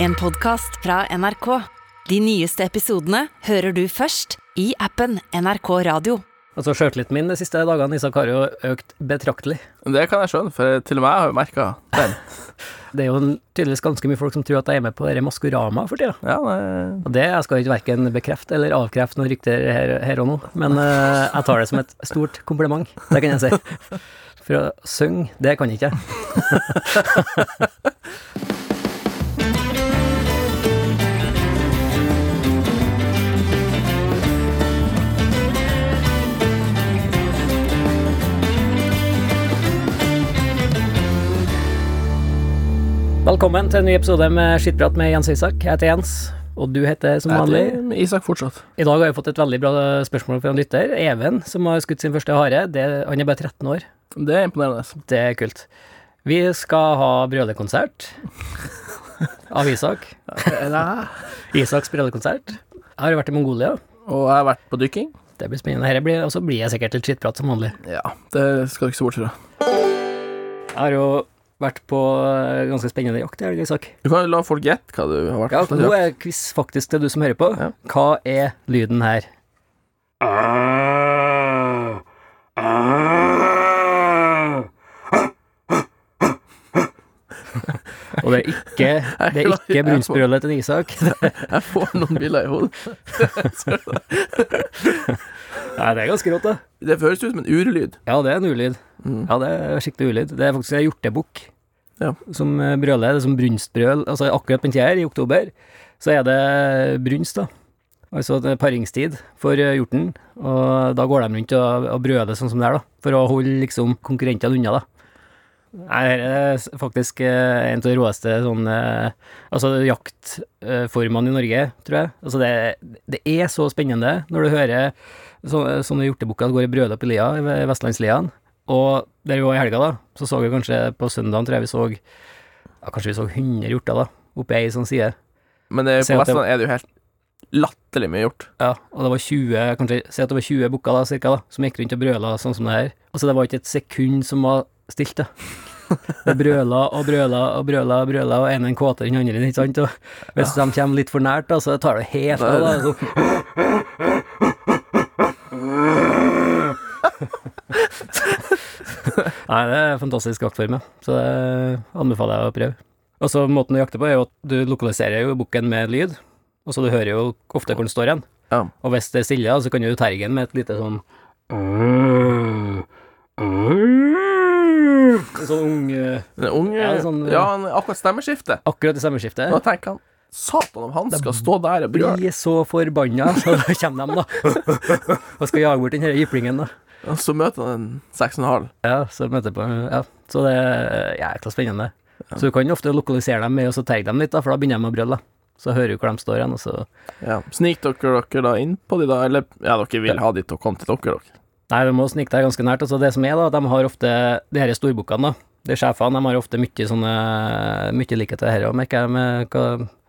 En podkast fra NRK. De nyeste episodene hører du først i appen NRK Radio. Altså, Sjøltilliten min de siste dagene Isak, har jo økt betraktelig. Det kan jeg skjønne, for til og med jeg har jo merka den. Det er jo tydeligvis ganske mye folk som tror at jeg er med på dette Maskorama for tida. Ja, det, Og det jeg skal ikke verken bekrefte eller avkrefte noen rykter her, her og nå, men uh, jeg tar det som et stort kompliment. Det kan jeg si. For å synge, det kan jeg ikke Velkommen til en ny episode med Skittprat med Jens Isak. Jeg heter Jens, og du heter som vanlig Isak fortsatt. I dag har jeg fått et veldig bra spørsmål fra en lytter. Even, som har skutt sin første hare. Det, han er bare 13 år. Det er imponerende. Det er kult. Vi skal ha brødekonsert av Isak. Isaks brødekonsert. Jeg har vært i Mongolia. Og jeg har vært på dykking. Det blir spennende. Her blir, og så blir jeg sikkert litt skittprat som vanlig. Ja, det skal du ikke se bort fra. Jeg har jo vært på eh, ganske spennende jakt i helga, Isak. Du kan la folk gjette hva du har vært Ja, nå er quiz faktisk til du som hører på. Ja. Hva er lyden her? Og det er ikke, det er ikke brunsbrølet til Isak. Jeg får noen bilder i hodet. Nei, det er ganske rått, da. Det føles ut som en urlyd. Ja, det er en ulyd. Mm. Ja, det er skikkelig ulyd. Det er faktisk en hjortebukk Ja. som eh, brøler. Det er som brunstbrøl. Altså akkurat på her, i oktober, så er det brunst, da. Altså det er paringstid for eh, hjorten, og da går de rundt og, og brøler sånn som det er, da. For å holde liksom konkurrentene unna, da. Nei, det er faktisk eh, en av de råeste sånn eh, Altså jaktformene i Norge, tror jeg. Altså det, det er så spennende når du hører sånne, sånne hjortebukker går i brød opp i lia, i Vestlandsliaen. Og der vi var i helga, da, så så vi kanskje på søndagen, tror jeg vi så ja, Kanskje vi så 100 hjorter, da, oppe ei sånn side. Men det, på det- Vestlandet er det jo helt latterlig mye hjort. Ja, og det var 20, kanskje si at det var 20 bukker da, cirka, da, som gikk rundt og brøla sånn som det her. Altså, det var ikke et sekund som var stilt, da. Og brøla og brøla og brøla og brøla, og ene en kåtere enn andre, ikke sant? Og hvis de kommer litt for nært, da, så tar det helt av, da. Så. Nei, det er fantastisk jaktform, ja. Så det anbefaler jeg å prøve. Og så måten du jakter på, er jo at du lokaliserer jo bukken med lyd, og så du hører jo ofte hvor den står igjen. Ja. Og hvis det er stille, så kan du terge den med et lite sånn En sånn ung eh, En ung Ja, sånn, Ja, en, akkurat stemmeskifte. Akkurat i stemmeskiftet. Nå tenker han Satan om han skal stå der og brøle. Blir så forbanna, så da kommer de, da. Og skal jage bort den denne jyplingen, da. Og så møter han en seks og en halv. Ja, så møter jeg på Ja, så det er jækla spennende. Så du kan ofte lokalisere dem med å så terge dem litt, da, for da begynner de å brøle, da. Så hører du hvor de står hen, og så Ja. Snik dere dere da inn på de da, eller ja, dere vil ha de til å komme til dere, dere. Nei, du må snike deg ganske nært. Altså, det som er, da, de har ofte De her storbukkene, da. De sjefene, de har ofte mye sånne Mye likhet til dette, merker jeg, med hva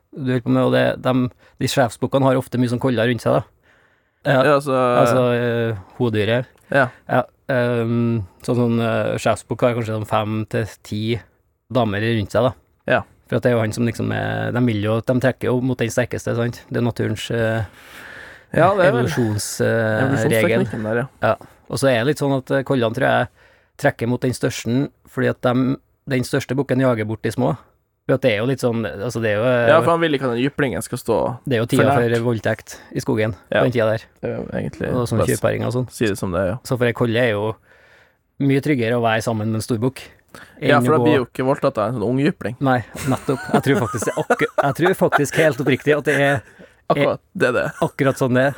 du holder på med, og det, de, de sjefsbukkene har ofte mye sånn koller rundt seg, da. Ja, Ja, altså, altså uh, hodedyret. Ja. Ja. Um, sånn sånn uh, sjefsbukk har kanskje sånn fem til ti damer rundt seg, da. Ja. For at det er jo han som liksom er De vil jo De trekker jo mot den sterkeste, sant. Det er naturens uh, Ja, det er vel evolusjonsregel. evolusjonsteknikken der, ja. Og så er det litt sånn at eh, kollene, tror jeg, trekker mot den største, fordi at de, den største bukken jager bort de små. For at det er jo litt sånn Altså, det er jo, Ja, for han vil ikke at den jyplingen skal stå det er jo tida for for, voldtekt i skogen Ja. på den tida der. Er egentlig Og sånn tjuvparing og sånn. Si det som det er, ja. Så for ei kolle er jo mye tryggere å være sammen med en storbukk. Ja, for da blir jo ikke voldtatt av en sånn ung jypling. Nei, nettopp. Jeg tror faktisk, jeg tror faktisk helt oppriktig at det er Akkurat det er det. akkurat sånn det er.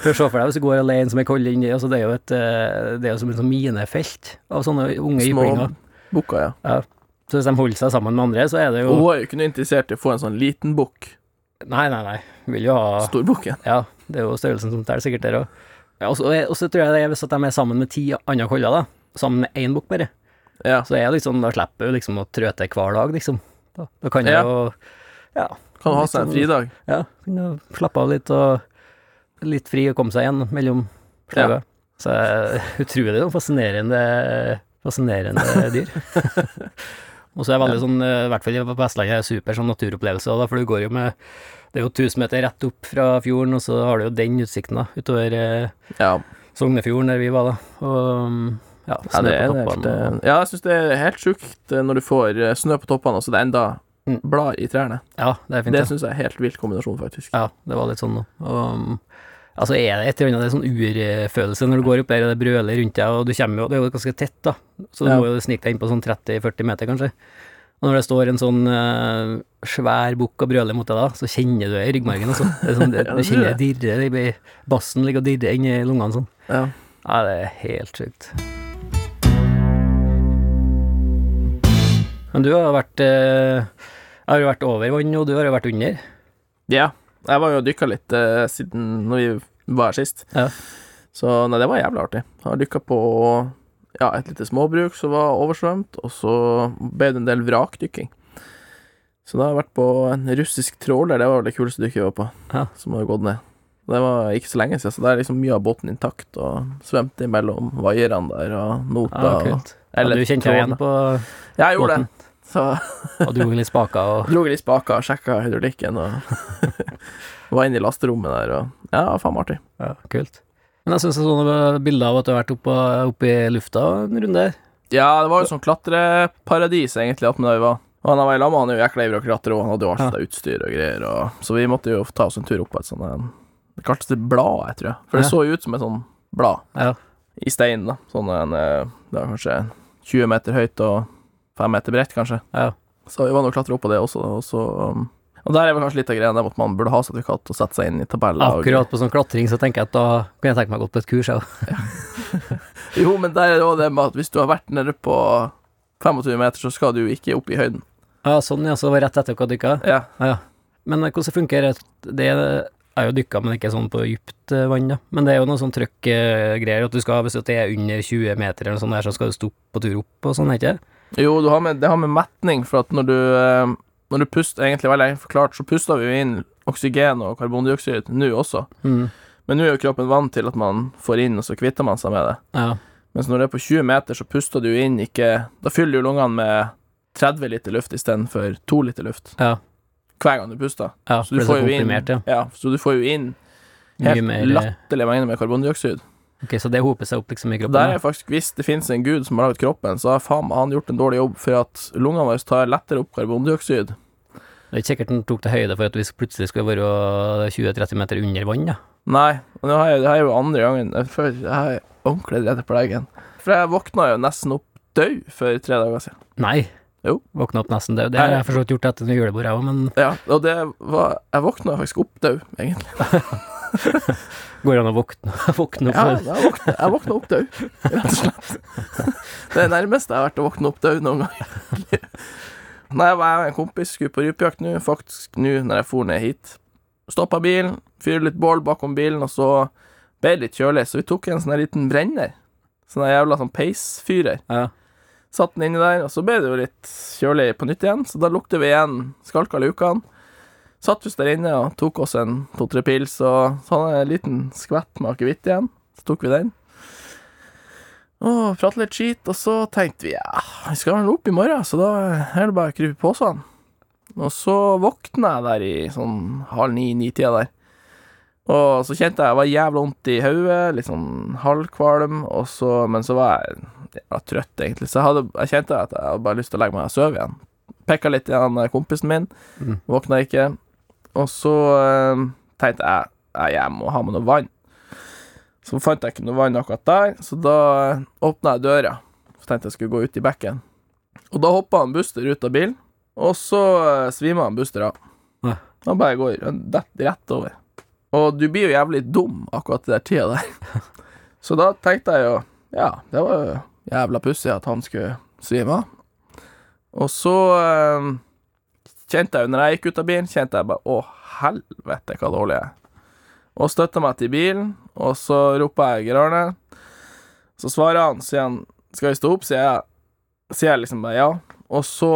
å se for deg hvis du går alene som ei kolle inni, altså det er jo et eh, Det er jo som et minefelt av sånne unge Små jyplinger. bukker, ja. Så hvis de holder seg sammen med andre, så er det jo hun er jo ikke noe interessert i å få en sånn liten bukk. Nei, nei, nei. Vil jo ha Storbukken. Ja, det er jo størrelsen som teller sikkert der òg. Og så tror jeg det er hvis de er sammen med ti andre koller, da. Sammen med én bukk, bare. Ja. Så er det liksom, da slipper du liksom å trø til hver dag, liksom. Da, da kan du Ja. jo Ja. Kan ha seg en fridag. ja kan du slappe av litt og litt fri og komme seg igjen mellom slaga. Så eh, utrolig fascinerende fascinerende dyr. Og så er det veldig sånn, eh, i hvert fall på Vestlandet, super sånn naturopplevelse, da, for du går jo med Det er jo 1000 meter rett opp fra fjorden, og så har du jo den utsikten, da, utover eh, Ja, Sognefjorden, der vi var, da. Og ja, ja, snø det er på toppene. eh, ja jeg syns det er helt sjukt når du får snø på toppene, og så det er enda Blad i trærne. Ja, det er fint. Det syns jeg er helt vilt kombinasjon, faktisk. Ja, det var litt sånn mm, altså er det et eller annet det er sånn urfølelse når du går opp der og det brøler rundt deg, og du kommer jo Det er jo ganske tett, da, så du Ja. må jo snike deg inn på sånn 30-40 meter, kanskje. Og når det står en sånn uh, svær bukk og brøler mot deg, da, så kjenner du det i ryggmargen, altså. Det sånn, det, du kjenner det dirrer, bassen ligger og dirrer inni lungene sånn. Ja. Ja, det er helt sjukt. Men du har vært eh, Jeg har jo vært over vann, og du har jo vært under. ja. Jeg var jo og dykka litt eh, siden når vi var her sist. Ja. Så nei, det var jævlig artig. Jeg har dykka på ja, et lite småbruk som var oversvømt, og så ble det en del vrakdykking. Så da har jeg vært på en russisk tråler, det var vel det kuleste dykket jeg var på, Ja. som har gått ned. Det var ikke så lenge siden, så det er liksom mye av båten intakt, og svømte imellom vaierne der, og nota Ja, og kult. Ja, du kjente deg igjen på Ja, jeg gjorde båten? det. Så Og dro litt spaker og dro litt spaker, sjekka hydraulikken og var inne i lasterommet der og Ja, faen artig. Ja, kult. Men jeg syns jeg så noen bilder av at du har vært oppe, oppe i lufta en runde her. Ja, det var jo sånn klatreparadis egentlig attmed der vi var. Og han var i lag med han er jo jækla ivrig å klatre, og han hadde jo alt Ja. utstyr og greier, og Så vi måtte jo ta oss en tur opp på et sånt Det kaltes det blad, jeg tror. For det så jo ut som et sånn blad Ja. i stein, da. Sånn en eh, Det var kanskje 20 meter høyt og 5 meter bredt, kanskje. Ja. Så vi var nå klatra opp på det også, og så um, Og der er vel kanskje litt av greia der at man burde ha sertifikat og sette seg inn i tabeller. og- Akkurat på sånn klatring så tenker jeg at da kan jeg tenke meg å gå på et kurs, jeg òg. Jo, men der er det òg det med at hvis du har vært nede på 25 meter, så skal du jo ikke opp i høyden. Ja, sånn ja, så rett etter dere dykka. Ja. Ja, ja. Men eh, hvordan funker det? Det er jo dykka, men ikke sånn på dypt eh, vann, da. Men det er jo noe sånn trøkkgreier at du skal, hvis det er under 20 meter eller noe sånt der, så skal du stoppe på tur opp og sånn, ikke det? Jo, du har med, det har med metning, for at når du eh, Når du puster, egentlig veldig forklart, så puster vi jo inn oksygen og karbondioksid nå også. Mm. Men nå er jo kroppen vant til at man får inn, og så kvitter man seg med det. Ja. Mens når det er på 20 meter, så puster du inn ikke Da fyller du lungene med 30 liter luft istedenfor 2 liter luft Ja. hver gang du puster. ja Så du får jo inn ja. Så du får jo inn helt mer mengder latterlig mengde med karbondioksid. Ok, så det hoper seg opp liksom i kroppen? der er faktisk, Hvis det finnes en gud som har laget kroppen, så har faen meg han gjort en dårlig jobb, for at lungene våre tar lettere opp karbondioksid. Det er ikke sikkert den tok til høyde for at vi plutselig skulle være 20-30 meter under vann, da. Nei, og nå har jeg, det her er jo andre gangen føler jeg er ordentlig redd på leggen. For jeg våkna jo nesten opp død for tre dager siden. Nei. Jo. Våkna opp nesten død. Det har jeg for så vidt gjort etter julebord, jeg òg, men Ja, og det var Jeg våkna faktisk opp død, egentlig. går det an å våkne, våkne opp? Ja, jeg våkna, jeg våkna opp død, rett og slett. Det er nærmeste jeg har vært å våkne opp død noen gang. Nei, jeg var en kompis, skulle på rypejakt nå, faktisk nå når jeg for ned hit. Stoppa bilen, fyrte litt bål bakom bilen, og så ble det litt kjølig, så vi tok en sånn liten brenner. Sånn jævla sånn peisfyrer. Ja. Satt den inni der, og så ble det jo litt kjølig på nytt igjen, så da lukter vi igjen skalka lukene. Satt oss der inne og tok oss en to-tre pils, og så hadde jeg en liten skvett med akevitt igjen. Så tok vi den. Og pratet litt skit, og så tenkte vi ja, vi skal vel opp i morgen, så da er det bare å krype på sånn. Og så våkna jeg der i sånn halv ni-ni-tida der. Og så kjente jeg jeg var jævla vondt i hodet, litt sånn halvkvalm, og så, men så var jeg jævla trøtt, egentlig. Så jeg, hadde, jeg kjente at jeg hadde bare lyst til å legge meg og sove igjen. Pekka litt i han eh, kompisen min, Mm. våkna ikke. Og så eh, tenkte jeg jeg, jeg må ha med noe vann. Så fant jeg ikke noe vann akkurat der, så da eh, åpna jeg døra. Så tenkte jeg skulle gå ut i bekken. Og da hoppa han Buster ut av bilen, og så uh, svima han Buster av. Ja. Han bare går detter rett over. Og du blir jo jævlig dum akkurat den tida der. Så da tenkte jeg jo Ja, det var jo jævla pussig at han skulle svime av. Og så eh, kjente jeg jo, når jeg gikk ut av bilen, kjente jeg bare Å, helvete, hva dårlig jeg er. Og støtta meg til bilen, og så roper jeg Geir Arne. Så svarer han, sier han Skal vi stå opp? Sier jeg, sier jeg liksom bare ja. Og så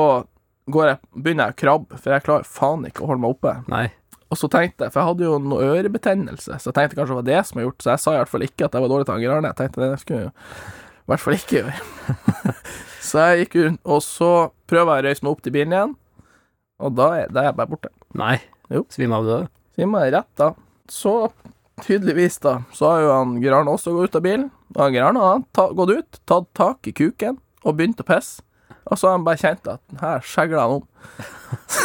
går jeg, begynner jeg å krabbe, for jeg klarer faen ikke å holde meg oppe. Nei. Og så tenkte jeg, for jeg hadde jo noe ørebetennelse, så jeg tenkte kanskje det var det som var gjort Så jeg sa i hvert fall ikke at jeg var dårlig til han Geir Arne. Jeg tenkte det skulle jeg i hvert fall ikke gjøre. Så jeg gikk rundt, og så prøver jeg å røyse meg opp til bilen igjen, og da er, da er jeg bare borte. Nei. Jo. Svimmer av du da? Svimmer rett da. Så tydeligvis, da, så har jo han Gran også gått ut av bilen. Og han Gran har ta, gått ut, tatt tak i kuken og begynt å pisse. Og så har han bare kjent at her skjegler han om.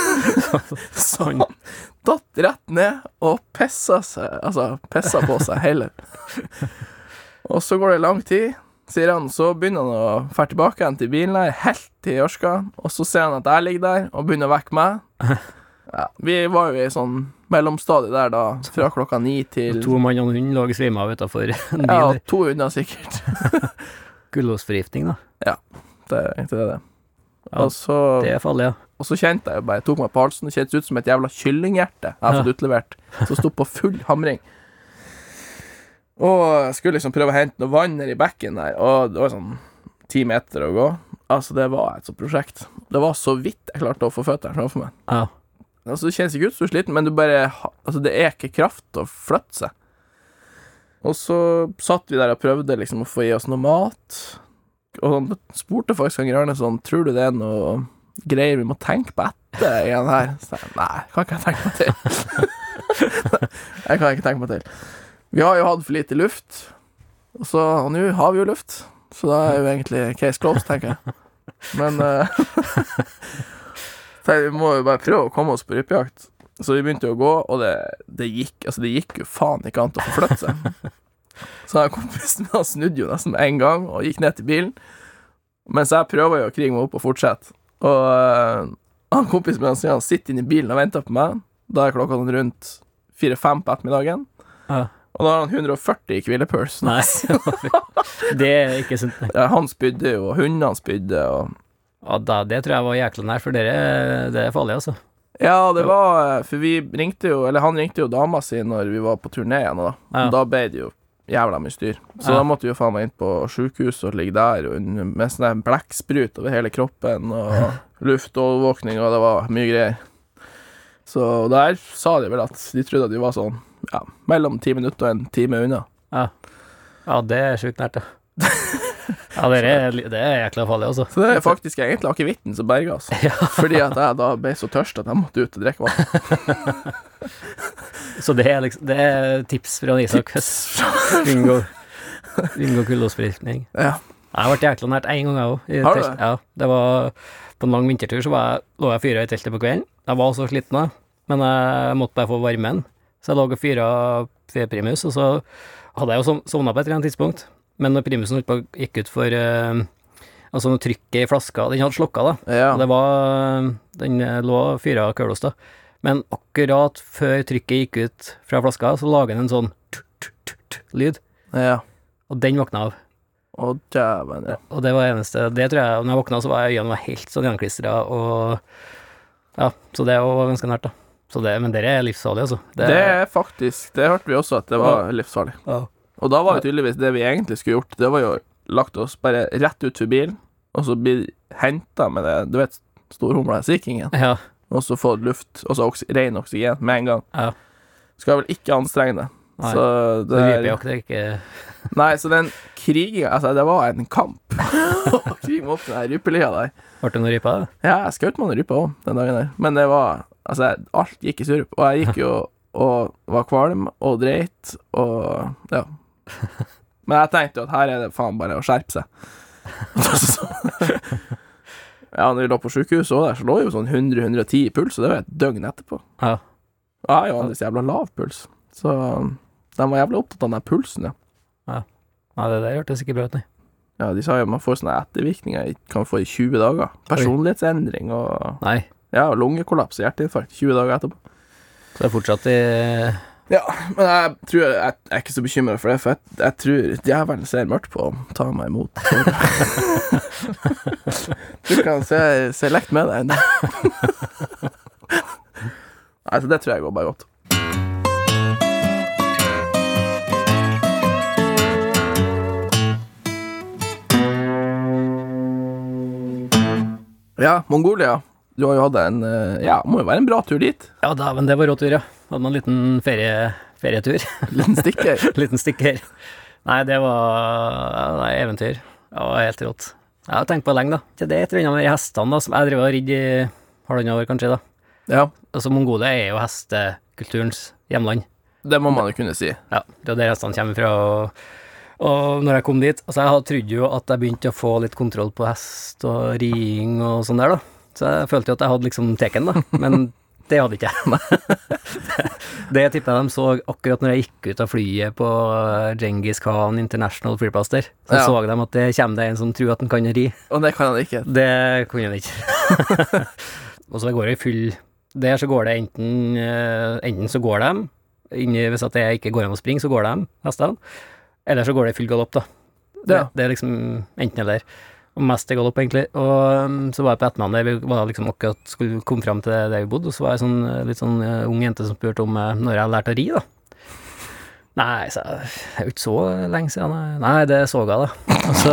så han datt rett ned og pissa seg, altså pissa på seg heller. Og så går det lang tid, sier han, så begynner han å dra tilbake igjen til bilen her, helt til Jørska, og så ser han at jeg ligger der, og begynner å vekke meg. Ja, vi var jo i sånn mellomstadiet der da, fra klokka ni til To mann og en hund lå svima av utafor en bil. Ja, to hunder sikkert. Gullåsforgiftning, da. Ja, Det er egentlig det. Ja, Og så, Det er farlig, ja. og så kjente jeg jo bare, tok meg på halsen, det kjentes ut som et jævla kyllinghjerte jeg har fått utlevert, som sto på full hamring. Og jeg skulle liksom prøve å hente noe vann nedi bekken der, og det var sånn ti meter å gå. Altså, det var et sånt prosjekt. Det var så vidt jeg klarte å få føttene framfor meg. ja. Altså, det kjennes ikke ut så sliten, men du bare Altså, det er ikke kraft til å flytte seg. Og så satt vi der og prøvde liksom å få i oss noe mat. Og han spurte faktisk han grønne sånn Tror du det er noe greier vi må tenke på etter igjen her? Så jeg, Nei, kan ikke jeg tenke meg til. jeg kan ikke tenke meg til. Vi har jo hatt for lite luft, og, så, og nå har vi jo luft. Så da er jo egentlig case closed, tenker jeg. Men eh, vi må jo bare prøve å komme oss på rypejakt. Så vi begynte jo å gå, og det, det gikk Altså, det gikk jo faen ikke an å forflytte seg. Så den kompisen min snudde jo nesten med en gang og gikk ned til bilen. Mens jeg prøver jo å krige meg opp og fortsette. Og øh, han kompisen min han sitter inne i bilen og venter på meg. Da er klokka sånn rundt fire-fem på ettermiddagen. ja. Og da har han 140 i hvilepuls. Nei. det er ikke sunt. Ja, han spydde jo, og hundene spydde, og Ja, da, det tror jeg var jækla nær, for dere, det er farlig, altså. Ja, det var For vi ringte jo Eller han ringte jo dama si når vi var på turné igjen, og da. Ja. Da ble det jo jævla mye styr. Så Ja. da måtte vi jo faen meg inn på sjukehuset og ligge der og med sånn blekksprut over hele kroppen og luftovervåkning, og det var mye greier. Så der sa de vel at de trodde at de var sånn ja, mellom ti minutter og en time unna. Ja, ja det er sjukt nært, ja. Ja, det er, det er jækla farlig, altså. Så det er faktisk egentlig akevitten som berga oss. Ja. Fordi at jeg da ble så tørst at jeg måtte ut og drikke vann. Så det er liksom Det er tips fra Isak. Unngå Unngå kullåsforgiftning. Ja. Jeg har vært jækla nært én gang, jeg òg. Har du det? Ja, det var på en lang vintertur, så var jeg, lå jeg fyra i teltet på kvelden. Jeg var så sliten da, men jeg måtte bare få varmen. Så jeg lå og fyra primus, og så hadde jeg jo sov- sovna på et eller annet tidspunkt. Men når primusen gikk ut for eh, Altså når trykket i flaska Den hadde slokka, da. Ja. Og det var Den eh, lå og fyra kølos, da. Men akkurat før trykket gikk ut fra flaska, så lager den en sånn t-t-t-lyd. ja. Og den våkna av. Å, dæven, ja. Og det var det eneste Det tror jeg Når jeg våkna, så var øynene helt sånn gjenklistra, og Ja, så det var ganske nært, da. Så det, men dere er livsfarlig, altså. Det er faktisk Det hørte vi også, at det var livsfarlig. ja. Og da var jo tydeligvis det vi egentlig skulle gjort, det var jo lagt oss bare rett ut for bilen, og så bli henta med det, du vet, storhumla sikkingen, ja. og så få luft, og så oks ren oksygen med en gang. Ja. Skal vel ikke anstrenge det. Nei. Så Så det er, det er ikke Nei, så den kriginga Altså, det var en kamp å krige opp den rypelia der. Ble det noe rype? da? Ja, jeg skjøt med noen ryper òg den dagen der, men det var Altså, alt gikk i surp, og jeg gikk jo og var kvalm og dreit og Ja. Men jeg tenkte jo at her er det faen bare å skjerpe seg. Ja, når vi lå på sjukehuset òg der, så lå jo sånn 100-110 i puls, og det var et døgn etterpå. Ja. Jeg har jo vanligvis jævla lav puls, så de var jævla opptatt av den pulsen, ja. ja, det der hørtes ikke bra ut, nei. Ja, de sa jo man får sånne ettervirkninger kan få i 20 dager. Personlighetsendring og Nei. Ja, lungekollaps og hjerteinfarkt 20 dager etterpå. Så det er fortsatt i Ja, men jeg tror jeg, jeg er ikke så bekymra for det, for jeg, jeg tror djevelen ser mørkt på å ta meg imot. du kan se, se lekt med deg ennå. Nei, så det tror jeg går bare godt. Ja, Mongolia. Du har jo hatt en eh, Ja, må jo være en bra tur dit. Ja, dæven, det var rå tur, ja. Hadde en liten ferie, ferietur. Liten stikker. liten stikker. Nei, det var nei, eventyr. Det var helt rått. Jeg har tenkt på det lenge, da. Til det er et eller annet med hestene, da, som jeg drev og ridd i halvannet år, kanskje, da. Ja, Altså, Mongolia er jo hestekulturens hjemland. det må man jo kunne si. Ja, det er der hestene kommer fra. Og, og når jeg kom dit Altså, jeg trodde jo at jeg begynte å få litt kontroll på hest og riing og sånn der, da. Så jeg følte jo at jeg hadde liksom teken, da. Men det hadde ikke jeg. det tipper jeg de så akkurat når jeg gikk ut av flyet på Djengis Khan International Flyplass der. Så Ja. så de at det kommer det en som tror at han kan ri. Og det kan han ikke. Det kunne han ikke. og så går det i full Der så går det enten eh, Enten så går de Hvis at det ikke går an å springe, så går de, hestene. Eller så går det i full galopp, da. Det, Ja. det er liksom enten eller. Mest holdt opp, egentlig. Og um, så var jeg på ettermiddagen vi var liksom akkurat skulle komme fram til der vi bodde, og så var jeg sånn eh, litt sånn eh, ung jente som spurte om eh, når jeg hadde lært å ri, da. Nei, sa jeg, det er jo ikke så lenge siden. nei. Nei, det så jeg, da. Og så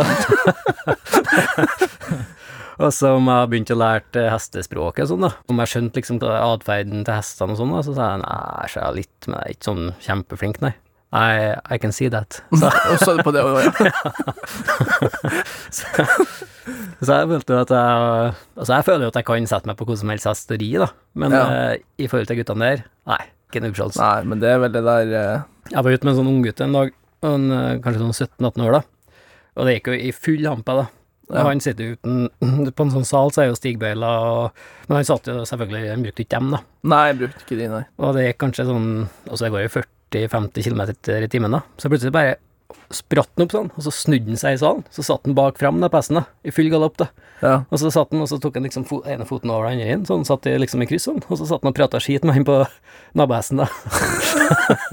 Og så om jeg begynte å lære hestespråket og sånn, da. Om jeg skjønte liksom atferden til hestene og sånn, da. Så sa jeg nei, så er jeg litt, men jeg er ikke sånn kjempeflink, nei. I, I can see that. Så, Og så er det på det òg, ja. så jeg følte jo at jeg Altså, jeg føler jo at jeg kan sette meg på hvordan som helst hest og ri, da. Men Ja. uh, i forhold til guttene der, nei, ikke en utsjanse. Nei, men det er vel det der uh... Jeg var ute med en sånn unggutt en dag, en, eh, kanskje sånn 17-18 år, da. Og det gikk jo i full hampe, da. Ja. han sitter jo uten På en sånn sal så er jo stigbøyler, og Men han satt jo selvfølgelig Han brukte ikke dem, da. Nei, han brukte ikke de, nei. Og det gikk kanskje sånn Altså, det går jo 40-50 km i timen, da. Så plutselig bare spratt den opp sånn, og så snudde den seg i salen. Så satt den bak fram, da, pesten, da, i full galopp, da. Ja. Og så satt den, og så tok han liksom fo ene foten over den andre inn, sånn satt de liksom i kryss sånn, og så satt han og prata skit med han på nabohesten, da.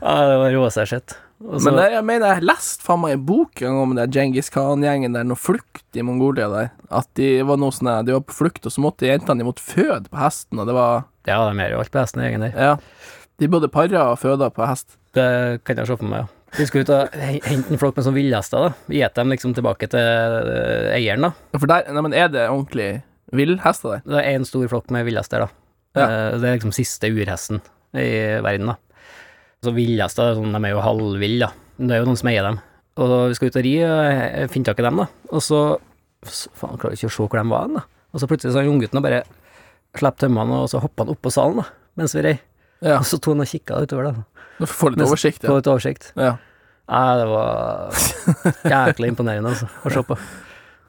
ja, det var råsær sett. Og så- Men det, jeg mener, jeg leste faen meg en bok en gang om den Djengis Khan-gjengen der, noe flukt i Mongolia der. At de var noe sånn De var på flukt, og så måtte jentene de måtte føde på hesten, og det var Ja, de er jo alt på hesten gjengen der. Ja. De både para og føder på hest. Det kan jeg se for meg, ja. Vi skulle ut og hente en flokk med sånn villhester. Gjete dem liksom tilbake til eh, eieren, da. For der Nei, men er det ordentlig villhester der? Det er én stor flokk med villhester, da. Ja. Eh, Det er liksom siste urhesten i verden, da. Så villhester, sånn, de er jo halvville, da. Men Det er jo noen som eier dem. Og vi skal ut og ri og finne tak i dem, da. Og så Faen, klarer ikke å se hvor de var hen, da. Og så plutselig så har unggutten og bare slapp tømmene, og så hoppa han opp på salen, da, mens vi rei. Ja. Og så tok han og kikka utover, da. Du får litt oversikt, ja. Få litt oversikt. ja. Nei, det var jæklig imponerende, altså, å se på.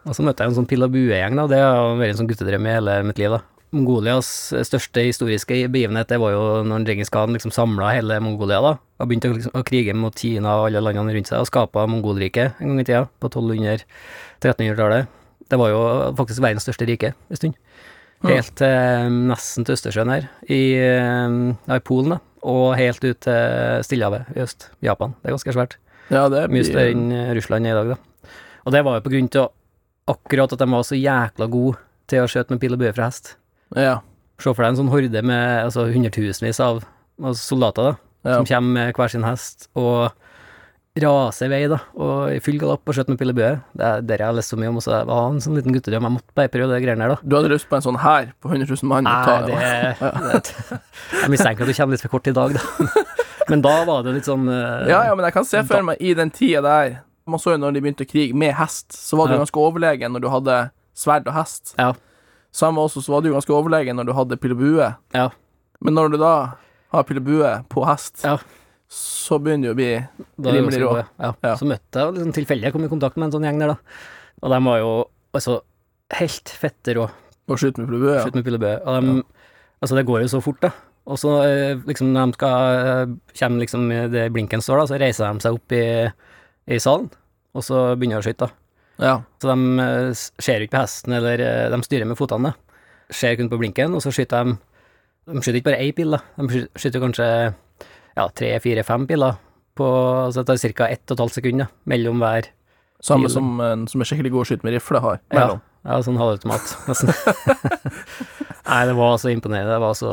Og så møtte jeg en sånn pill og bue-gjeng, da. Det har vært en sånn guttedrøm i hele mitt liv, da. Mongolias største historiske begivenhet, det var jo når Djengis Khan liksom samla hele Mongolia, da. Og begynte å, liksom, å krige mot Kina og alle landene rundt seg, og skapa Mongolriket en gang i tida, på 1200-1300-tallet. Det var jo faktisk verdens største rike en stund. Helt til nesten til Østersjøen her, i, eh, ja, i Polen, da. Og helt ut til Stillehavet i øst, Japan. Det er ganske svært. ja, det er Mye større enn eh, Russland er i dag, da. Og det var jo på grunn til akkurat at de var så jækla gode til å skjøte med pil og bue fra hest. Ja. Se for deg en sånn horde med altså, hundretusenvis av av soldater da, ja. som kommer med hver sin hest og raser i vei, da, og i full galopp og skjøter med pil og bue. Det er det jeg har lest så mye om, og så det var en sånn liten guttedrøm. Jeg måtte bare prøve det greiene der, da. Du hadde lyst på en sånn her på 100 000 mann? Nei, ta- det, det Jeg mistenker at du kommer litt for kort i dag, da. Men da var det litt sånn uh, Ja, ja, men jeg kan se for meg i den tida der Man så jo når de begynte å krige med hest, så var du Ja. ganske overlegen når du hadde sverd og hest. Ja. Samme også, så var du ganske overlegen når du hadde pil og bue. Ja. Men når du da har pil og bue på hest, Ja. Så begynner det å bli Rimelig rå. Ja. Ja. Så møtte jeg liksom tilfeldig jeg kom i kontakt med en sånn gjeng der, da. Og de var jo altså helt fette rå. Og skyte med pil og bue. Ja. Med pillebø. Og de, altså det går jo så fort, da. Og så eh, liksom når de skal eh, Kommer liksom det blinken står, da, så reiser de seg opp i, i salen, og så begynner de å skyte, da. Ja. Så de eh, ser jo ikke på hesten, eller de styrer med fotene. da. Ser kun på blinken, og så skyter de De skyter ikke bare én pil, da. De sky- skyter kanskje ja, tre, fire, fem biler. På, altså det tar ca. ett og et halvt sekund mellom hver Samme bil. som en som er skikkelig god å skyte med rifle har. Mellom. ja sånn halvautomat, nesten. Nei, det var så imponerende. Det var så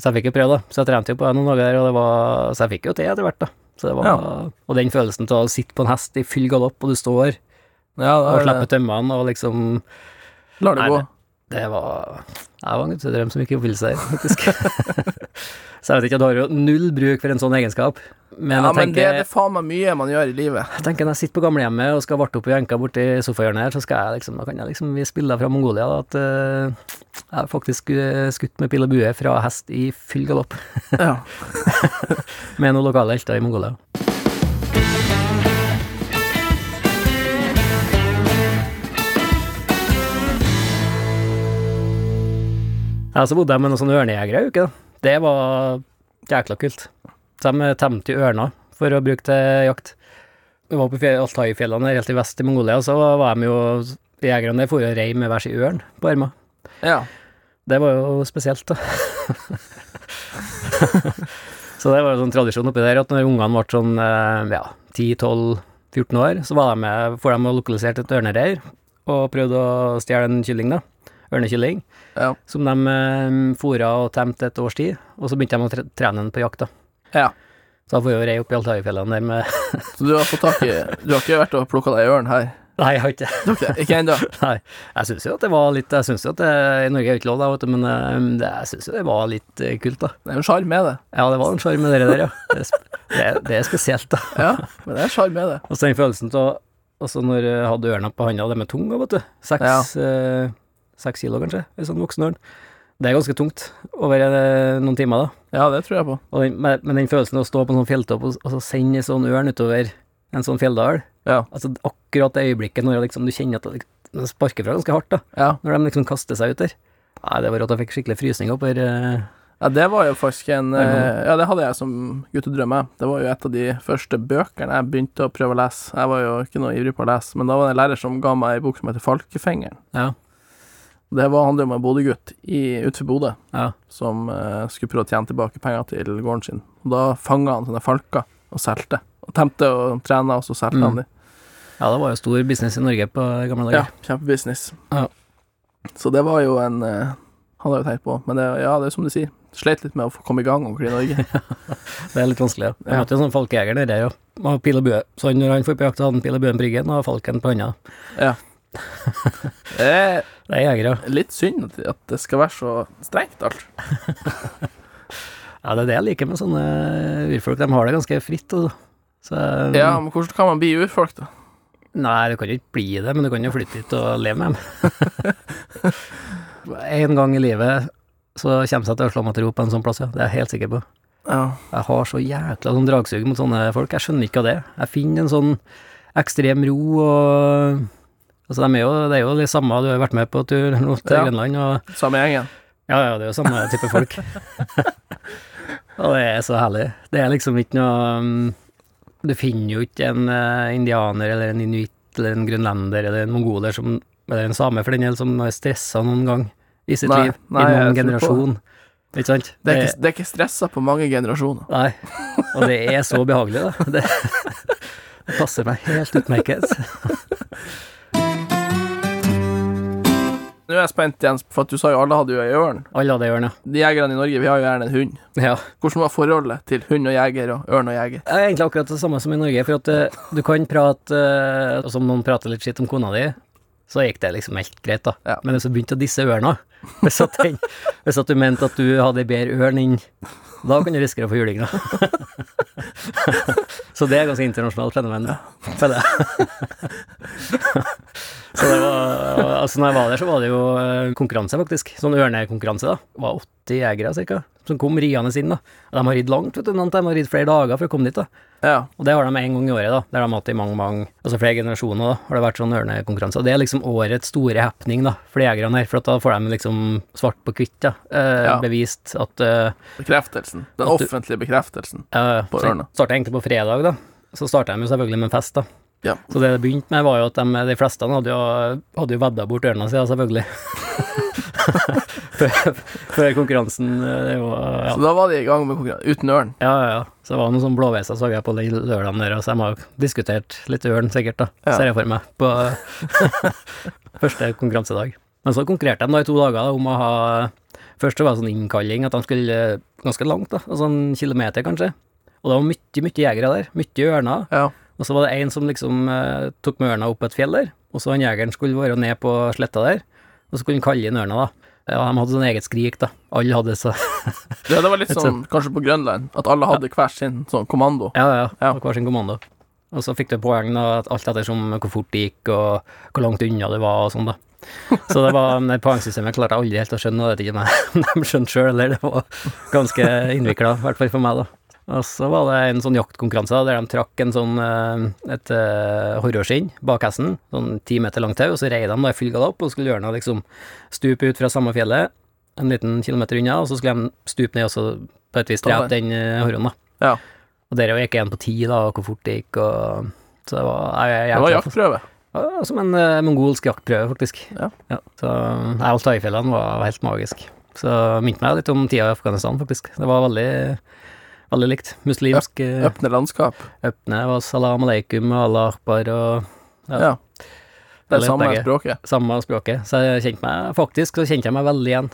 Så jeg fikk jo prøve, da. Så jeg trente jo på det noen dager der, og det var Så jeg fikk jo til etter hvert, da. Så det var Ja. Og den følelsen til å sitte på en hest i full galopp, og du står Ja, og slipper tømmene, og liksom lar det Nei, gå. Det var Det var en guttedrøm som gikk i oppfyllelse her, faktisk. Så jeg vet ikke, du har jo null bruk for en sånn egenskap. Men ja, jeg men det, er det faen meg mye man gjør i livet. jeg tenker når jeg sitter på gamlehjemmet og skal varte opp i jenka borti sofahjørnet her, så skal jeg liksom, da kan jeg liksom vi spille fra Mongolia da, at uh, jeg har faktisk eh, skutt med pil og bue fra hest i full galopp Ja. med noen lokale helter i Mongolia. Ja, så bodde jeg med noen sånne ørnejegere ei uke, da. Det var jækla kult. Så de temte jo ørner for å bruke til jakt. Vi var på fjell- Altai-fjellene helt i vest i Mongolia, og så var de jo Jegerne der for å rei med hver sin ørn på armen. ja. Det var jo spesielt, da. så det var jo sånn tradisjon oppi der at når ungene ble sånn eh, ja, 10-12-14 år, så var de med, for de lokalisert et ørnereir og prøvde å stjele en kylling, da. Ørnekylling. Ja. Som de eh, fôra og temte et års tid, og så begynte de å tre trene den på jakt, da. ja. Så da får vi jo rei opp i Altai-fjellene der med Så du har fått tak i Du har ikke vært og plukka deg ørn her? Nei, jeg har ikke det. Okay, ikke, ennå? Nei, jeg syns jo at det var litt Jeg syns jo at det, I Norge er jo ikke lov, da, vet du, men eh, det, jeg syns jo det var litt eh, kult, da. Det er en sjarm med det. Ja, det var en sjarm med det der, ja. Det er, det, er, er spesielt, da. Ja, men det er en sjarm med det. Og så den følelsen av Altså, når jeg hadde ørna på handa, det med tunga, vet du. Seks, eh, seks kilo, kanskje, hvis sånn voksen ørn. Det er ganske tungt over eh, noen timer, da. Ja, det tror jeg på. Den, men den følelsen av å stå på en sånn fjelltopp og, og så sende en sånn ørn utover en sånn fjelldal Ja. Altså akkurat det øyeblikket når liksom, du kjenner at det det sparker fra ganske hardt, da. Ja. Når de liksom kaster seg ut der. Nei, det var rått. Jeg fikk skikkelig frysninger oppover eh, ja, det var jo faktisk en Ja. eh, det hadde jeg som guttedrøm. Det var jo et av de første bøkene jeg begynte å prøve å lese. Jeg var jo ikke noe ivrig på å lese, men da var det en lærer som ga meg ei bok som heter Falkefengeren. Ja. Det var handler om en Bodø-gutt utenfor Bodø Ja. som uh, skulle prøve å tjene tilbake penger til gården sin. Og da fanga han sånne falker og solgte. Temte og trena, og så solgte Mm. han de. ja, det var jo stor business i Norge på gamle Ja, dager. kjempebusiness. Ja. Så det var jo en uh, Han har jo tenkt på. Men det, ja, det er som du sier. Sleit litt med å få komme i gang ordentlig i Norge. Det er litt vanskelig. Ja. Jeg Ja. møtte en sånn falkejeger der, jo. og har pil og bue. Så han- når han får på jakt, hadde han pil og bue på ryggen og falken på hånda. Ja. Det er er jegere. litt synd at- det skal være så strengt, alt. Ja, det er det jeg liker med sånne urfolk. De har det ganske fritt. Og, så, Ja, men hvordan kan man bli urfolk, da? Nei, du kan jo ikke bli det, men du kan jo flytte dit og leve med dem. en gang i livet så kommer jeg til å slå meg til ro på en sånn plass, ja. Det er jeg helt sikker på. Ja. Jeg har så jækla sånn dragsug mot sånne folk. Jeg skjønner ikke av det. Jeg finner en sånn ekstrem ro og Altså, de er jo, det er jo de samme, du har vært med på tur nå til Ja. Grønland og Samme gjengen. ja, ja, det er jo samme type folk. og det er så herlig. Det er liksom ikke noe um, Du finner jo ikke en eh, indianer eller en inuitt eller en grønlender eller en mongoler som Eller en same, for den del, som har stressa noen gang i sitt Nei, liv. nei, I noen generasjon. Ikke sant? Det er ikke, det er ikke stressa på mange generasjoner. Nei, og det er så behagelig, da. Det, det passer meg helt utmerket. Nå er jeg spent, Jens, for at du sa jo alle hadde jo ei ørn. Alle hadde ørn, ja. De jegerne i Norge, vi har jo gjerne en hund. ja. Hvordan var forholdet til hund og jeger og ørn og jeger? Det er egentlig akkurat det samme som i Norge, for at eh, du kan prate uh, Som noen prater litt skitt om kona di, så gikk det liksom helt greit, da. Ja. Men hvis du begynte å disse ørna, hvis at, den, hvis at du mente at du hadde bedre ørn inn da kan du risikere å få juling, da. så det er ganske internasjonalt fenomen, Ja. så det var Altså, når jeg var der, så var det jo eh, konkurranse, faktisk. Sånn ørnekonkurranse, da. Det var 80 jegere, cirka, som kom riende inn, da. Og de har ridd langt, vet du. Noen av har ridd flere dager for å komme dit, da. Ja. Og det har de en gang i året, da. Det har de hatt i mange, mange Altså flere generasjoner, da. Har det vært sånn ørnekonkurranse. Og det er liksom årets store happening, da, for de jegerne her. For at da får de liksom svart på hvitt, ja. Eh, Ja. Bevist at eh, Bekreftelsen. Den At du- offentlige bekreftelsen. eh, På ørna. Starta egentlig på fredag, da. Så starta de jo selvfølgelig med en fest, da. Ja. Så det det begynte med, var jo at de, de fleste hadde jo, hadde jo vedda bort ørna si, selvfølgelig. før, før konkurransen. eh, Det var, ja. Så da var de i gang med konkurransen, Uten ørn. Ja, ja, ja. Så det var noen sånn blåveiser så jeg på den lørdagen der, så de har jo diskutert litt ørn, sikkert, da. Ja. Ser jeg for meg, på første konkurransedag. Men så konkurrerte de da i to dager da, om å ha Først så var det sånn innkalling, at de skulle ganske langt, da. Altså en kilometer, kanskje. Og det var mye, mye jegere der. Mye ørner. Ja. Og så var det en som liksom eh, tok med ørna opp et fjell der, og så han jegeren skulle være ned på sletta der, og så kunne han kalle inn ørna, da. Ja, de hadde sånn eget skrik, da. Alle hadde så Det, det var litt sånn kanskje på Grønland, at alle hadde hver sin sånn kommando. Ja, ja. Ja. ja. Hver sin kommando. Og så fikk du poeng da, alt ettersom hvor fort det gikk, og hvor langt unna det var, og sånn, da. Så det var det poengsystemet klarte jeg aldri helt å skjønne, og det vet ikke om jeg- de skjønte sjøl, eller det var ganske innvikla, i hvert fall for meg, da. Og så var det en sånn jaktkonkurranse der de trakk en sånn eh, et uh, horrorskinn bak hesten, sånn ti meter langt tau, og så rei de da i full galopp og skulle gjøre noe liksom stupe ut fra samme fjellet, en liten kilometer unna, og så skulle de stupe ned og så på et vis drepe den uh, horroren, da. Ja. Og der gikk en på ti, da, og hvor fort det gikk, og Så det var jeg, jeg, Det var jaktprøve. Ja, som en uh, mongolsk jaktprøve, faktisk. Ja. så nei, Altai-fjellene var helt magisk. Så minte meg litt om tida i Afghanistan, faktisk. Det var veldig, veldig likt. Muslimsk uh, Åpne landskap. Øpne var salam aleikum og Allah akbar og Ja. Ja. Det er samme språket. samme språket. Så jeg kjente meg faktisk så kjente jeg meg veldig igjen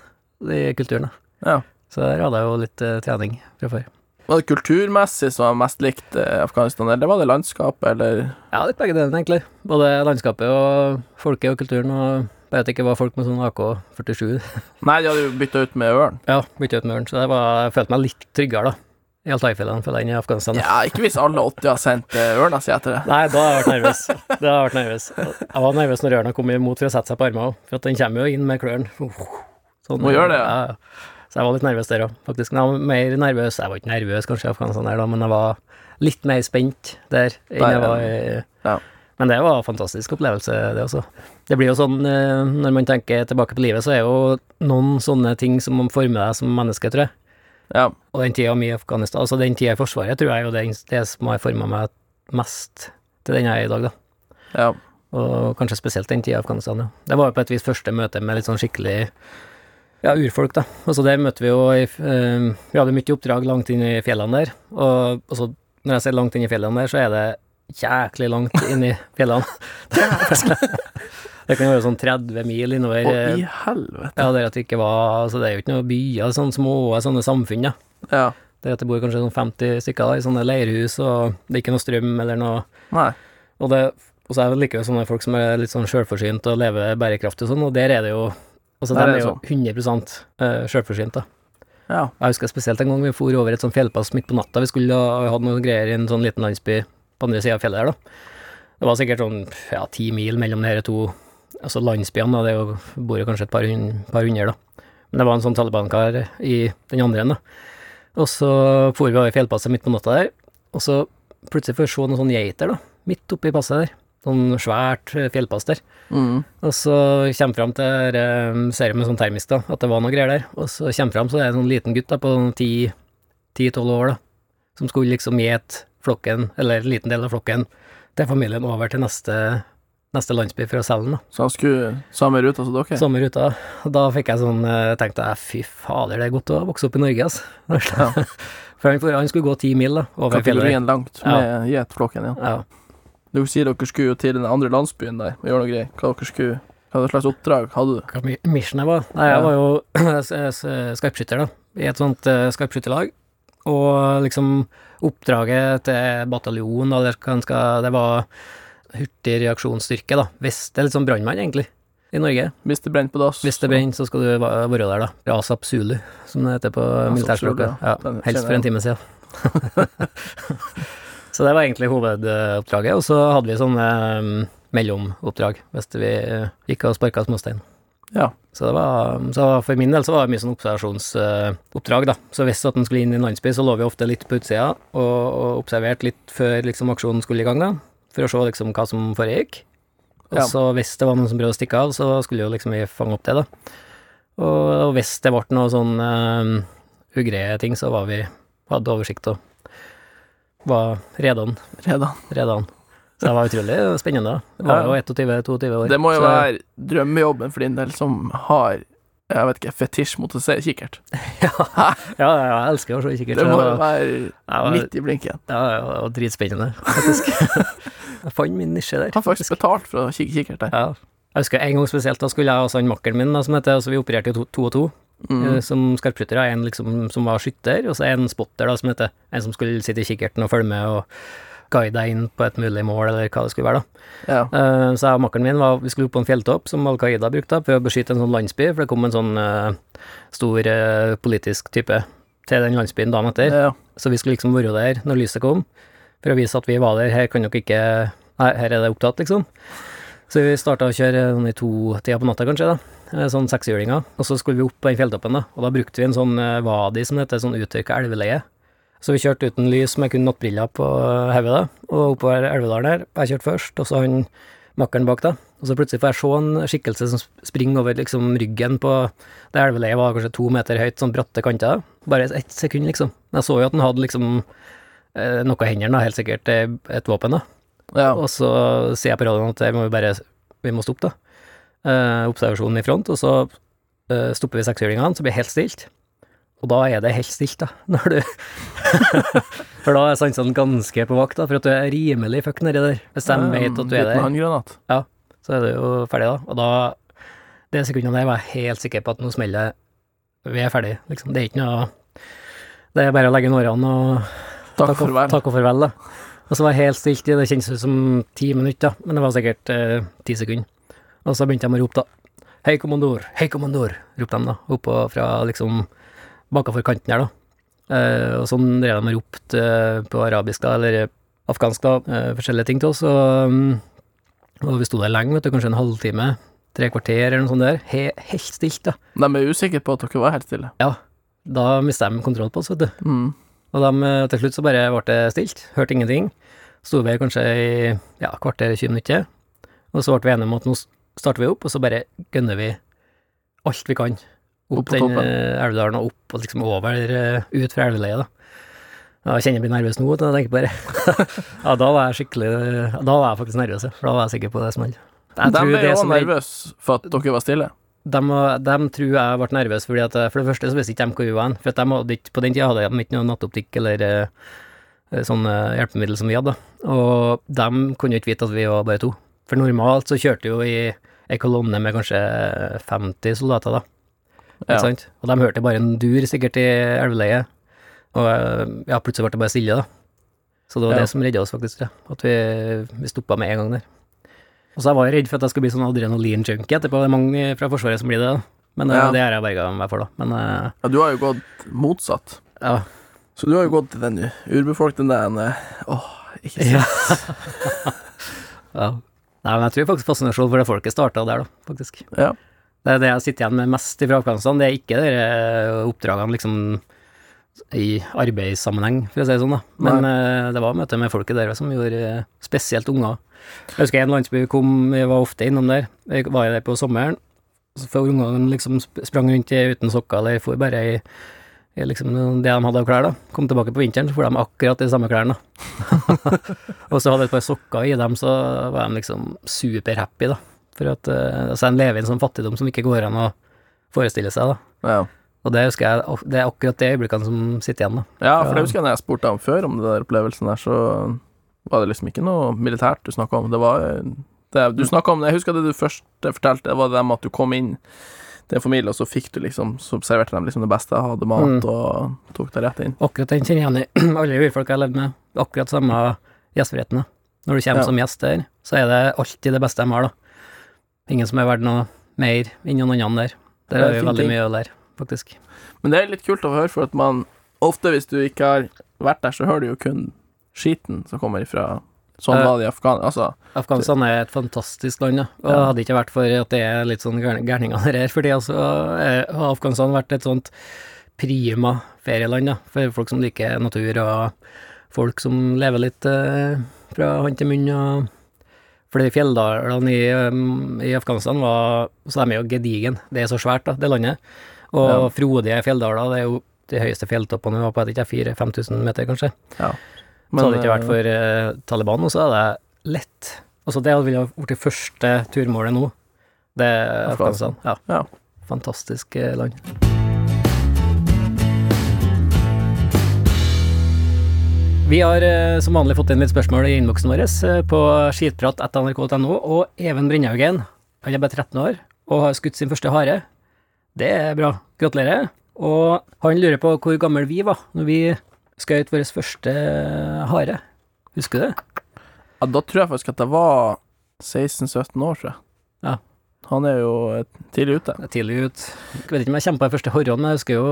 i kulturen. da. Ja. Så der hadde jeg jo litt uh, trening fra før. Var det kulturmessig som var mest likt eh, Afghanistan, eller var det landskapet, eller Ja, litt begge delene, egentlig. Både landskapet og folket og kulturen. Og jeg vet ikke hva folk med sånn AK-47 Nei, de hadde jo bytta ut med ørn. Ja, bytta ut med ørn, så det var, jeg følte meg litt tryggere, da. I Altai-fjellene, føler jeg, enn i Afghanistan. Ja, ikke hvis alle 80 har sendt eh, ørna si etter det. Nei, da har jeg vært nervøs. Da har jeg vært nervøs. Jeg var nervøs når ørna kom imot for å sette seg på armene òg, for den kommer jo inn med klørne. Sånn, Må gjøre det, ja. ja. Så jeg var litt nervøs der òg, faktisk. Men jeg var mer nervøs Jeg var ikke nervøs kanskje i Afghanistan der, da, men jeg var litt mer spent der enn jeg var i ja. Men det var en fantastisk opplevelse, det også. Det blir jo sånn eh, når man tenker tilbake på livet, så er jo noen sånne ting som former deg som menneske, tror jeg. Ja. Og den tida mi i Afghanistan, altså den tida i Forsvaret, tror jeg er det, det som har forma meg mest til den jeg er i dag, da. ja. Og kanskje spesielt den tida i Afghanistan, ja. Det var jo på et vis første møte med litt sånn skikkelig ja, urfolk, da. Altså der møtte vi jo i, eh, Vi hadde mye oppdrag langt inn i fjellene der, og altså, når jeg ser langt inn i fjellene der, så er det jæklig langt inn i fjellene. det kan være sånn 30 mil innover. Å, eh, i helvete. ja, der at det ikke var Altså, det er jo ikke noen byer, sånne små sånne samfunn, da. Ja. Det at det bor kanskje sånn 50 stykker da, i sånne leirhus, og det er ikke noe strøm eller noe Nei. Og, det, og så er det likevel sånne folk som er litt sånn sjølforsynt og lever bærekraftig og sånn, og der er det jo Altså, de er jo 100 eh, sjølforsynt, da. Ja. Jeg husker spesielt en gang vi for over et sånt fjellpass midt på natta. Vi skulle ha noen greier i en sånn liten landsby på andre sida av fjellet der, da. Det var sikkert sånn ja, ti mil mellom de to altså landsbyene, da. Det jo, bor jo kanskje et par, par hundre, da. Men det var en sånn Taliban-kar i den andre enden, da. Og så for vi over fjellpasset midt på natta der, og så plutselig får vi se noen sånne geiter, da, midt oppi passet der. Sånn svært eh, fjellpass der. Mm. Og så kommer fram til uh, Ser jeg med sånn termisk, da, at det var noe greier der. Og så kommer fram, så er det en sånn liten gutt da, på 10-12 år, da, som skulle liksom gjete flokken, eller en liten del av flokken, til familien over til neste, neste landsby selge den, da. Så han skulle samme ruta som dere? Samme ruta. Og da fikk jeg sånn eh, tenkte jeg, fy fader, det er godt å vokse opp i Norge, altså. for han, skulle gå ti mil, da, over fjellet. Kategorien langt med gjetflokken, ja. Ja. Du sier dere skulle jo til den andre landsbyen der og gjøre noe greier. Hva dere skulle Hva slags oppdrag hadde du? hva mi- mission jeg var. Nei, jeg var jo skarpskytter, da, i et sånt uh, skarpskytterlag. Og liksom oppdraget til bataljon, eller hva en skal Det var hurtig reaksjonsstyrke, da. Hvis det er litt sånn brannmann, egentlig, i Norge. Hvis det brenner på dass? Hvis det brenner, så skal du være der, da. Rasap Zulu, som det heter på militærspråket. Ja, ja. Helst for en time siden. så det var egentlig hovedoppdraget, og så hadde vi sånne um, mellomoppdrag hvis vi eh, gikk og sparka småstein. Ja. Så det var, så for min del så var det mye sånn observasjonsoppdrag, da. Så hvis at en skulle inn i en landsby, så lå vi ofte litt på utsida og, og observerte litt før liksom aksjonen skulle i gang, da. For å se liksom hva som foregikk. Og Ja. så hvis det var noen som prøvde å stikke av, så skulle jo liksom vi fange opp det, da. Og, og hvis det ble noe sånn uh, ugreie ting, så var vi hadde oversikt og var redan. Redan. redan. Så det var utrolig spennende. Det var jo 21-22 år. Det må jo så- være drømmejobben for din del som har jeg vet ikke, fetisj mot å se kikkert. Ja, ja, jeg elsker å se kikkert. Det må jo være midt i blinken. Ja, ja, det var dritspennende, faktisk. jeg fant min nisje der. Har faktisk betalt for å kikke kikkert der. Ja. Jeg husker en gang spesielt, da skulle jeg og han makkeren min, da, som heter, altså vi opererte jo to, to og to, Mm. eh, som skarpskyttere. En liksom som var skytter, og så en spotter, da, som heter en som skulle sitte i kikkerten og følge med og, guide deg inn på et mulig mål, eller hva det skulle være, da. Ja. Uh, så jeg og makkeren min var, vi skulle opp på en fjelltopp som Al Qaida brukte for å beskytte en sånn landsby, for det kom en sånn uh, stor uh, politisk type til den landsbyen dagen etter. ja. Så vi skulle liksom være der når lyset kom, for å vise at vi var der. Her kan dere ikke Nei, her er det opptatt, liksom. Så vi starta å kjøre sånn i to-tida på natta, kanskje, da. Eh, Sånn sekshjulinger. Og så skulle vi opp på den fjelltoppen, da. Og da brukte vi en sånn eh, Wadi, som heter, sånn uttørka elveleie. Så vi kjørte uten lys med kun nattbriller på eh, hodet. Og oppover Elvedalen her. Jeg kjørte først, og så han makkeren bak, da. Og så plutselig får jeg se en skikkelse som sp- springer over liksom ryggen på Det elveleiet var kanskje to meter høyt, sånn bratte kanter. Bare ett sekund, liksom. Jeg så jo at han hadde liksom noe i hendene, helt sikkert et våpen, da. ja. Og så sier jeg på radioen at vi må bare Vi må stoppe, da. Eh, observasjonen i front, og så eh, stopper vi sekshjulingene, så blir det helt stilt. Og da er det helt stilt, da, når du For da er sansene ganske på vakt, da, for at du er rimelig fuck nedi der. Hvis de vet at du er der, Ja, så er du jo ferdig, da. Og da Det sekundene der var jeg helt sikker på at nå smeller det. Vi er ferdig, liksom. Det er ikke noe Det er bare å legge inn årene og Takk og- for. Takk og farvel, da. Og så var jeg helt stilt i, det kjennes ut som ti minutter, men det var sikkert eh, ti sekunder. Og så begynte de å rope, da. Hei, kommandor, hei, kommandor, ropte de da, oppå fra liksom bakafor kanten her, da. Eh, og sånn drev de og ropte eh, på arabisk, da, eller afghansk, da, eh, forskjellige ting til oss, og, mm, og vi sto der lenge, vet du, kanskje en halvtime, tre kvarter eller noe sånt der, He helt stilt, da. De er usikre på at dere var helt stille. Ja. Da mista de kontroll på oss, vet du. Mm. Og de, eh, til slutt så bare ble det stilt, hørte ingenting. Sto vi kanskje i ja, kvarter, 20 minutter, og så ble vi enige om at nå starter vi opp, og så bare gønner vi alt vi kan. Opp, Opp den eh, Elvedalen og opp og liksom over, eh, ut fra elveleiet, da. Jeg kjenner jeg blir nervøs nå, når jeg tenker på det. ja, da var jeg skikkelig Da var jeg faktisk nervøs, for da var jeg sikker på det som Jeg De er jo nervøse for at dere var stille. de, de tror jeg ble nervøs fordi at eh, For det første så visste ikke de hvor vi var hen. For de hadde ikke, på den tida hadde de ikke noe nattoptikk eller sånne hjelpemiddel som vi hadde. Og de kunne jo ikke vite at vi var bare to. For normalt så kjørte vi jo i ei kolonne med kanskje 50 soldater, da. Ja. sant? Og de hørte bare en dur sikkert i elveleiet. Og eh, ja, plutselig ble det bare stille, da. Så det var Ja. det som redda oss, faktisk. Ja. At vi, vi stoppa med en gang der. Og så var jeg redd for at jeg skulle bli sånn adrenalin-junkie etterpå. Det er mange fra Forsvaret som blir det, da. Men eh, Ja. det har jeg berga meg for, da. Men eh, Ja, du har jo gått motsatt. ja. Så du har jo gått til den urbefolkningen der en, Åh, ikke sant. Ja. ja. Nei, men jeg tror faktisk fascinasjonen for det folket starta der, da, faktisk. Ja. Det er det jeg sitter igjen med mest fra Afghanistan. Det er ikke de oppdragene liksom i arbeidssammenheng, for å si det sånn, da. Men eh, det var møtet med folket der som gjorde eh, spesielt unger. Jeg husker en landsby vi kom, vi var ofte innom der. Jeg var der på sommeren. Så For ungene liksom sprang rundt uten sokker, eller for bare i, i liksom det de hadde av klær, da. Kom tilbake på vinteren, så får de akkurat de samme klærne. og så hadde jeg et par sokker i dem, så var de liksom superhappy, da. For at eh, altså, en lever i en sånn fattigdom som ikke går an å forestille seg, da. Ja. Og det husker jeg, det er akkurat det øyeblikkene som sitter igjen, da. ja, for det husker jeg når jeg spurte ham før om det der opplevelsen der, så var det liksom ikke noe militært du snakka om. Det var eh, det, Du snakka om Jeg husker det du først fortalte, det var det med at du kom inn til en familie, og så fikk du liksom Så serverte de liksom det beste, hadde mat Mm. og tok deg rett inn. Akkurat den kjenner jeg igjen i alle urfolk jeg har levd med. Akkurat samme gjestfriheten. Når du kommer Ja. som gjest der, så er det alltid det beste de har, da. Ingen som er verdt noe mer enn noen andre der. Der Det er har vi veldig ting. mye å lære, faktisk. Men det er litt kult å høre, for at man ofte, hvis du ikke har vært der, så hører du jo kun skiten som kommer ifra Sånn Eh, var det i Afghan... Altså, Afghanistan er et fantastisk land, ja. Og Ja. hadde det ikke vært for at det er litt sånn gærninger her fordi altså eh, har Afghanistan vært et sånt prima ferieland, da. For folk som liker natur, og folk som lever litt eh, fra hånd til munn, og fordi fjelldalene i, um, i Afghanistan var Så de er jo gedigen. Det er så svært, da, det landet. Og Ja. frodige fjelldaler, det er jo de høyeste fjelltoppene vi var på, jeg vet ikke, 4000-5000 meter, kanskje. ja. Så hadde det ikke eh, vært for eh, Taliban, så er jeg lett. Altså det ville vært det første turmålet nå. Det er Afghanistan. Ja. Ja. Fantastisk eh, land. Vi har eh, som vanlig fått inn litt spørsmål i innboksen vår eh, på skitprat.nrk.no, og Even Brindhaugen, han er bare 13 år og har skutt sin første hare. Det er bra. Gratulerer. Og han lurer på hvor gammel vi var når vi skjøt vår første hare. Husker du det? Ja, da tror jeg faktisk at jeg var 16-17 år, tror jeg. Ja. Han er jo eh, tidlig ute. Det er tidlig ut. Jeg vet ikke om jeg kommer på den første horren, men jeg husker jo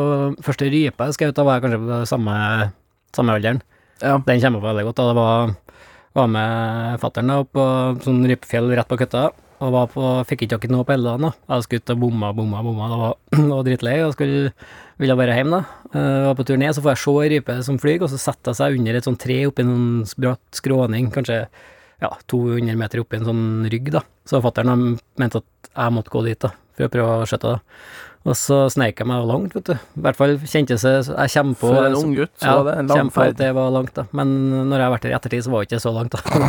første rype jeg skjøt, ut, da var jeg kanskje på samme, samme alderen. Ja. Den kommer på veldig godt. da Det var, var med fattern på sånn rypefjell rett på køtta, og var på, fikk ikke noe på hele dagen. da. Jeg skulle ut og bomma, bomma, bomma. Da var, var dritlei og skulle, ville bare hjem, da. Uh, var på tur ned, så får jeg se ei rype som flyr, og så setter jeg seg under et sånt tre oppi en bratt skråning, kanskje ja, 200 meter oppi en sånn rygg, da. Så fattern mente at jeg måtte gå dit, da, for å prøve å skjøtte det. Og så sneik jeg meg langt, vet du. I hvert fall kjentes det Jeg kommer på For en ung gutt, så ja, var det en lang ferd. det var langt, da. Men når jeg har vært her i ettertid, så var det ikke så langt, da.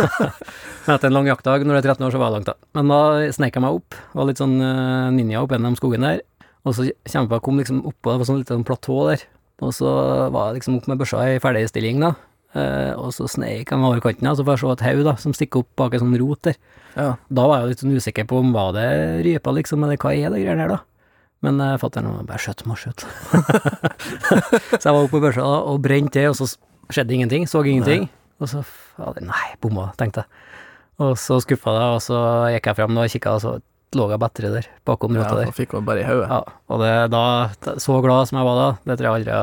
Men etter en lang jaktdag, når du er 13 år, så var det langt, da. Men da sneik jeg meg opp, var litt sånn eh, ninja opp gjennom skogen der. Og så kjempa jeg kom liksom oppå, det var sånn sånn platå der. Og så var jeg liksom opp med børsa i ferdigstilling, da. Uh, og så sneik jeg meg over kanten, da, så får jeg se et haug da, som stikker opp bak en sånn rot der. Ja. Da var jeg litt sånn usikker på om var det rypa, liksom, eller hva er det greiene her, da? Men uh, fatter'n bare skjøt meg, skjøt. så jeg var oppe på børsa og brente det, og så skjedde ingenting, så ingenting. Og så fader, nei, bomma, tenkte jeg. Og så skuffa jeg, og så gikk jeg fram og kikka, og så lå jeg bedre der, bakom Ja, rota der. Ja, fikk hun bare i hodet. Ja, og det, da, så glad som jeg var da, det tror jeg aldri,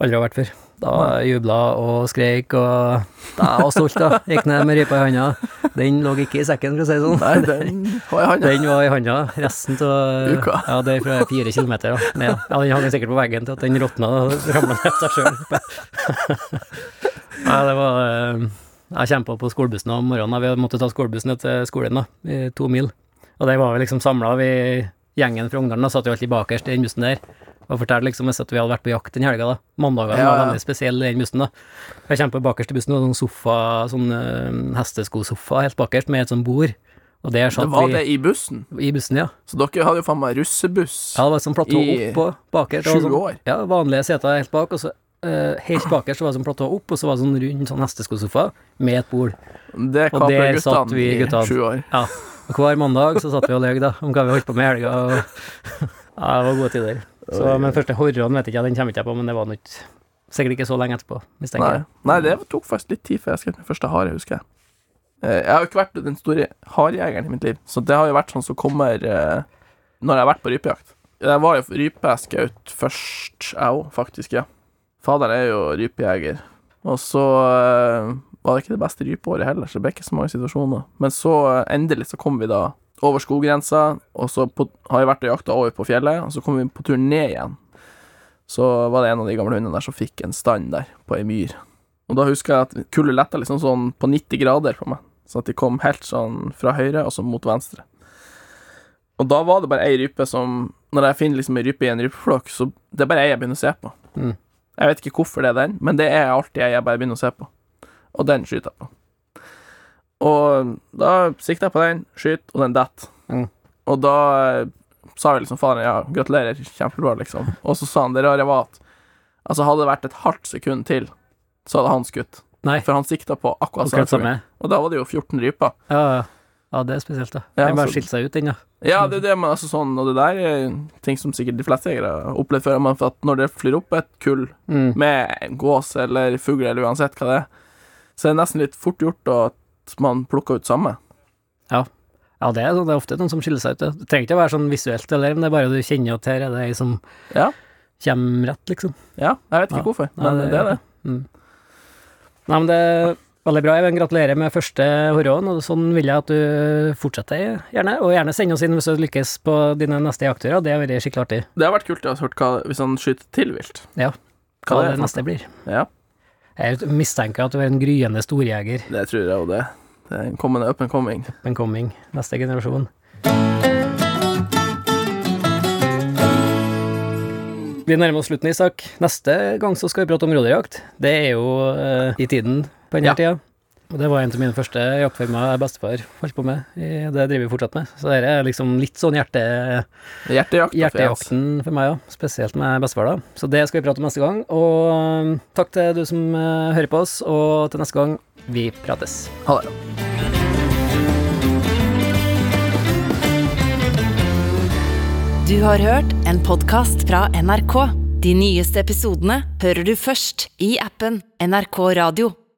aldri har vært før. Da jubla og skreik og da var stolt, da. Gikk ned med rypa i handa. Den lå ikke i sekken, for å si det sånn. Nei, den var i handa. Den var i handa resten av Uka. Ja, det er fra fire kilometer da, ned. Ja, den hang sikkert på veggen til at den råtna og ramla ned seg sjøl. Nei, det var eh, Jeg kjempa på skolebussen om morgenen. Vi måtte ta skolebussen til skolen, da, i to mil. Og der var vi liksom samla, vi gjengen fra Ungarn og satt jo alltid bakerst i den bussen der. Og fortalte liksom at vi hadde vært på jakt den helga, da. Mandagene Ja, var ja. veldig spesielle, den bussen, da. Jeg kommer på bakerst i bussen, og sånn sofa, sånn uh, hesteskosofa helt bakerst, med et sånt bord. Og der Det var vi det i bussen. i bussen, ja. Så dere hadde jo faen meg russebuss. Ja, det var et sånt platå I oppå bakerst. sju sånn, år. Ja, vanlige seter helt bak, og så Uh, helt bakerst var det sånn platå opp, og så var det sånn rund sånn hesteskosofa med et bord. Det Og der satt guttene vi i sju år. Ja. Og hver mandag så satt vi og løy da, om hva vi holdt på med i helga. Og, ja, det var gode tider. Så, men første horroren vet jeg ikke, den kommer ikke jeg på, men det var nok sikkert ikke så lenge etterpå, Nei. jeg. Nei, det tok faktisk litt tid før jeg skrev min første hare, husker jeg. Eh, Jeg har jo ikke vært den store harejegeren i mitt liv, så det har jo vært sånn som kommer eh, når jeg har vært på rypejakt. Jeg var jo rypeskaut først, jeg òg, faktisk, ja. Faderen er jo rypejeger. Og så eh, var det ikke det beste rypeåret heller, så det ble ikke så mange situasjoner. Men så eh, endelig så kom vi da over skoggrensa, og så på, har jeg vært og jakta over på fjellet, og så kom vi på tur ned igjen. Så var det en av de gamle hundene der som fikk en stand der, på ei myr. Og da husker jeg at kullet letta liksom sånn på 90 grader på meg, så at de kom helt sånn fra høyre og så mot venstre. Og da var det bare ei rype som Når jeg finner liksom ei rype i en rypeflokk, så det er bare ei jeg begynner å se på. Mm. Jeg vet ikke hvorfor det er den, men det er alltid ei jeg bare begynner å se på. Og den skyter jeg på. Og da sikter jeg på den, skyter, og den detter. Mm. Og da eh, sa vi liksom faren ja, gratulerer, kjempebra, liksom. Og så sa han det rare var at altså hadde det vært et halvt sekund til, så hadde han skutt. Nei, For han sikta på akkurat akkurat samme. Og da var det jo 14 ryper. Ja, ja. ja, det er spesielt, da. Ja, Den bare skilte seg ut, den, ja. Ja, det det, men altså sånn, og det der er ting som sikkert de fleste jegere har opplevd før, men for at når det flyr opp et kull Mm. med gås eller fugl eller uansett hva det er, så det er nesten litt fort gjort at man plukker ut samme. Ja, det er, sånn- det er ofte noen som skiller seg ut. Det Det trenger ikke å være sånn visuelt, eller, men det er bare du kjenner at her er det ei som Ja. kommer rett, liksom. Ja, jeg vet ikke Ja. hvorfor, men det, er det. Mm. Nei, men det er veldig bra. Jeg vil gratulere med første horroren, og sånn vil jeg at du fortsetter, gjerne. Og gjerne send oss inn hvis du lykkes på dine neste jaktturer. Det har vært skikkelig artig. Det har vært kult å ha hørt hva, hvis han skyter til vilt. Ja. Hva Hva det det neste blir. Ja, Jeg mistenker at du er en gryende storjeger. det tror jeg jo det. Det er en kommende up and coming. Up and coming. Neste generasjon. Vi nærmer oss slutten, Isak. Neste gang så skal vi prate om rådyrjakt. Det er jo uh, i tiden på denne Ja. tida. Og det var en av mine første jaktformer bestefar holdt på med. Det driver vi fortsatt med. Så dette er liksom litt sånn hjerte, Hjertejakt. hjertejakten for meg, òg, Spesielt med bestefar, da. Så det skal vi prate om neste gang. Og eh, takk til du som eh, hører på oss, og til neste gang, vi prates. Ha det. Du har hørt en podkast fra NRK. De nyeste episodene hører du først i appen NRK Radio.